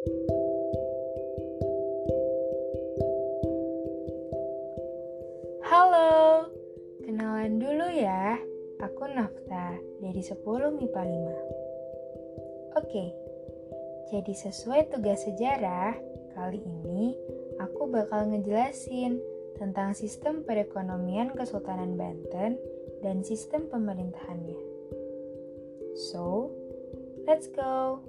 Halo, kenalan dulu ya. Aku Nafta dari 10 MIPA 5. Oke, jadi sesuai tugas sejarah, kali ini aku bakal ngejelasin tentang sistem perekonomian Kesultanan Banten dan sistem pemerintahannya. So, let's go!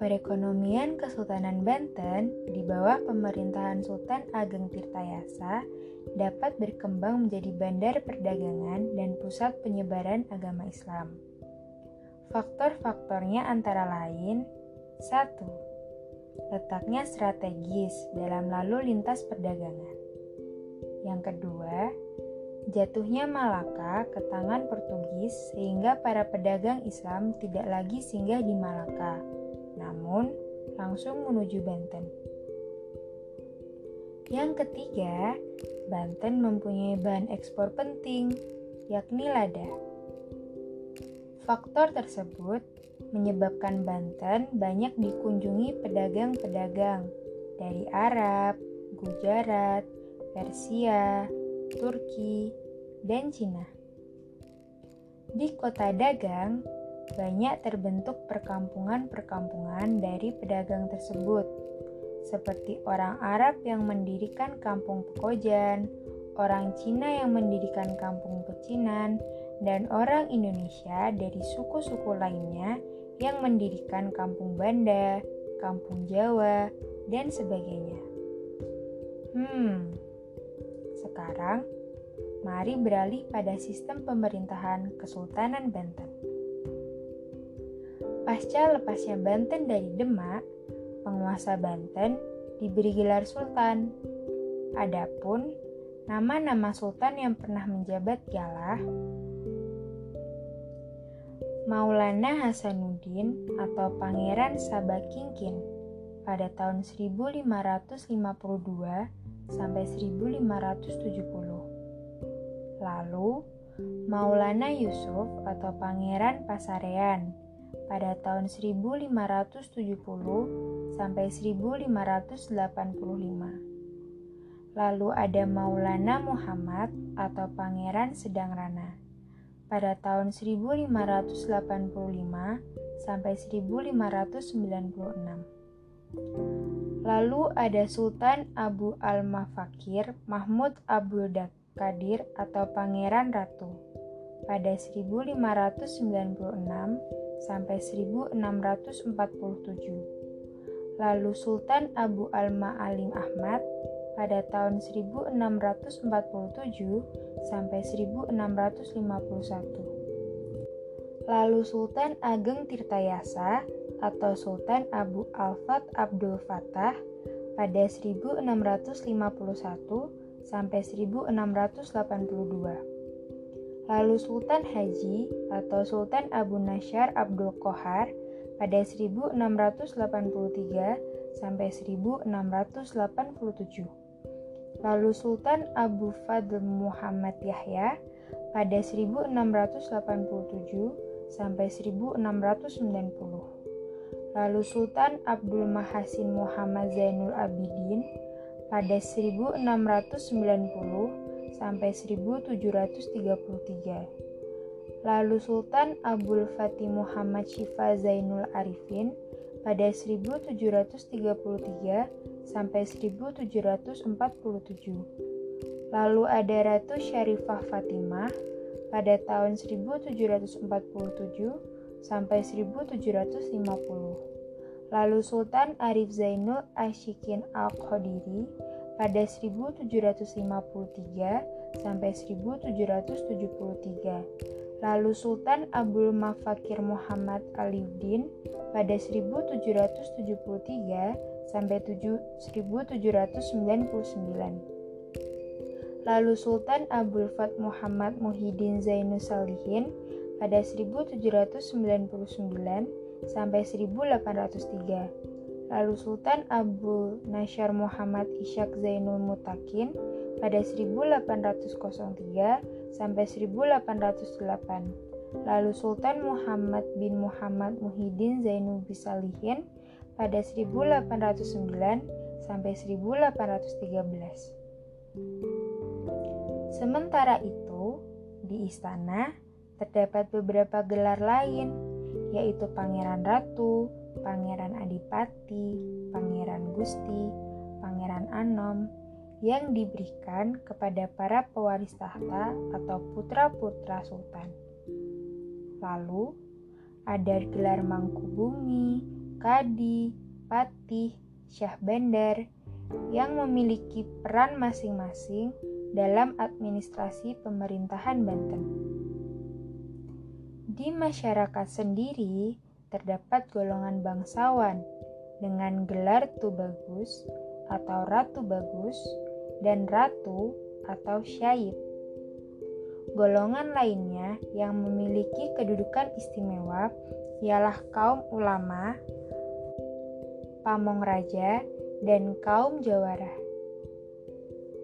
Perekonomian Kesultanan Banten di bawah pemerintahan Sultan Ageng Tirtayasa dapat berkembang menjadi bandar perdagangan dan pusat penyebaran agama Islam. Faktor-faktornya antara lain 1. Letaknya strategis dalam lalu lintas perdagangan. Yang kedua, jatuhnya Malaka ke tangan Portugis sehingga para pedagang Islam tidak lagi singgah di Malaka namun langsung menuju Banten. Yang ketiga, Banten mempunyai bahan ekspor penting, yakni lada. Faktor tersebut menyebabkan Banten banyak dikunjungi pedagang-pedagang dari Arab, Gujarat, Persia, Turki, dan Cina. Di kota dagang, banyak terbentuk perkampungan-perkampungan dari pedagang tersebut, seperti orang Arab yang mendirikan kampung Pekojan, orang Cina yang mendirikan kampung Pecinan, dan orang Indonesia dari suku-suku lainnya yang mendirikan kampung Banda, kampung Jawa, dan sebagainya. Hmm, sekarang mari beralih pada sistem pemerintahan Kesultanan Banten. Pasca lepasnya Banten dari Demak, penguasa Banten diberi gelar sultan. Adapun nama-nama sultan yang pernah menjabat ialah Maulana Hasanuddin atau Pangeran Sabakingkin pada tahun 1552 sampai 1570. Lalu Maulana Yusuf atau Pangeran Pasarean pada tahun 1570 sampai 1585. Lalu ada Maulana Muhammad atau Pangeran Sedang Rana pada tahun 1585 sampai 1596. Lalu ada Sultan Abu Al-Mafakir Mahmud Abdul Qadir atau Pangeran Ratu pada 1596 sampai 1647. Lalu Sultan Abu Al-Ma'alim Ahmad pada tahun 1647 sampai 1651. Lalu Sultan Ageng Tirtayasa atau Sultan Abu Al-Fat Abdul Fattah pada 1651 sampai 1682 lalu Sultan Haji atau Sultan Abu Nasyar Abdul Qohar pada 1683 sampai 1687. Lalu Sultan Abu Fadl Muhammad Yahya pada 1687 sampai 1690. Lalu Sultan Abdul Mahasin Muhammad Zainul Abidin pada 1690 sampai 1733. Lalu Sultan Abdul Fatih Muhammad Syifa Zainul Arifin pada 1733 sampai 1747. Lalu ada Ratu Syarifah Fatimah pada tahun 1747 sampai 1750. Lalu Sultan Arif Zainul Ashikin Al-Qadiri pada 1753 sampai 1773. Lalu Sultan Abdul Mafakir Muhammad Aliuddin pada 1773 sampai 1799. Lalu Sultan Abdul Fat Muhammad Muhyiddin Zainul Salihin pada 1799 sampai 1803 lalu Sultan Abu Nasyar Muhammad Ishak Zainul Mutakin pada 1803 sampai 1808. Lalu Sultan Muhammad bin Muhammad Muhyiddin Zainul Bisalihin pada 1809 sampai 1813. Sementara itu, di istana terdapat beberapa gelar lain, yaitu Pangeran Ratu, Pangeran Adipati, Pangeran Gusti, Pangeran Anom, yang diberikan kepada para pewaris tahta atau putra-putra sultan. Lalu, ada gelar Mangkubumi, Kadi, Patih, Syah Bandar yang memiliki peran masing-masing dalam administrasi pemerintahan Banten. Di masyarakat sendiri terdapat golongan bangsawan dengan gelar Tubagus atau Ratu Bagus dan Ratu atau Syaib. Golongan lainnya yang memiliki kedudukan istimewa ialah kaum ulama, pamong raja, dan kaum jawara.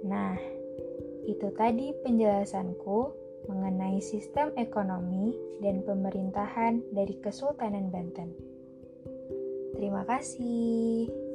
Nah, itu tadi penjelasanku mengenai sistem ekonomi dan pemerintahan dari Kesultanan Banten. Terima kasih.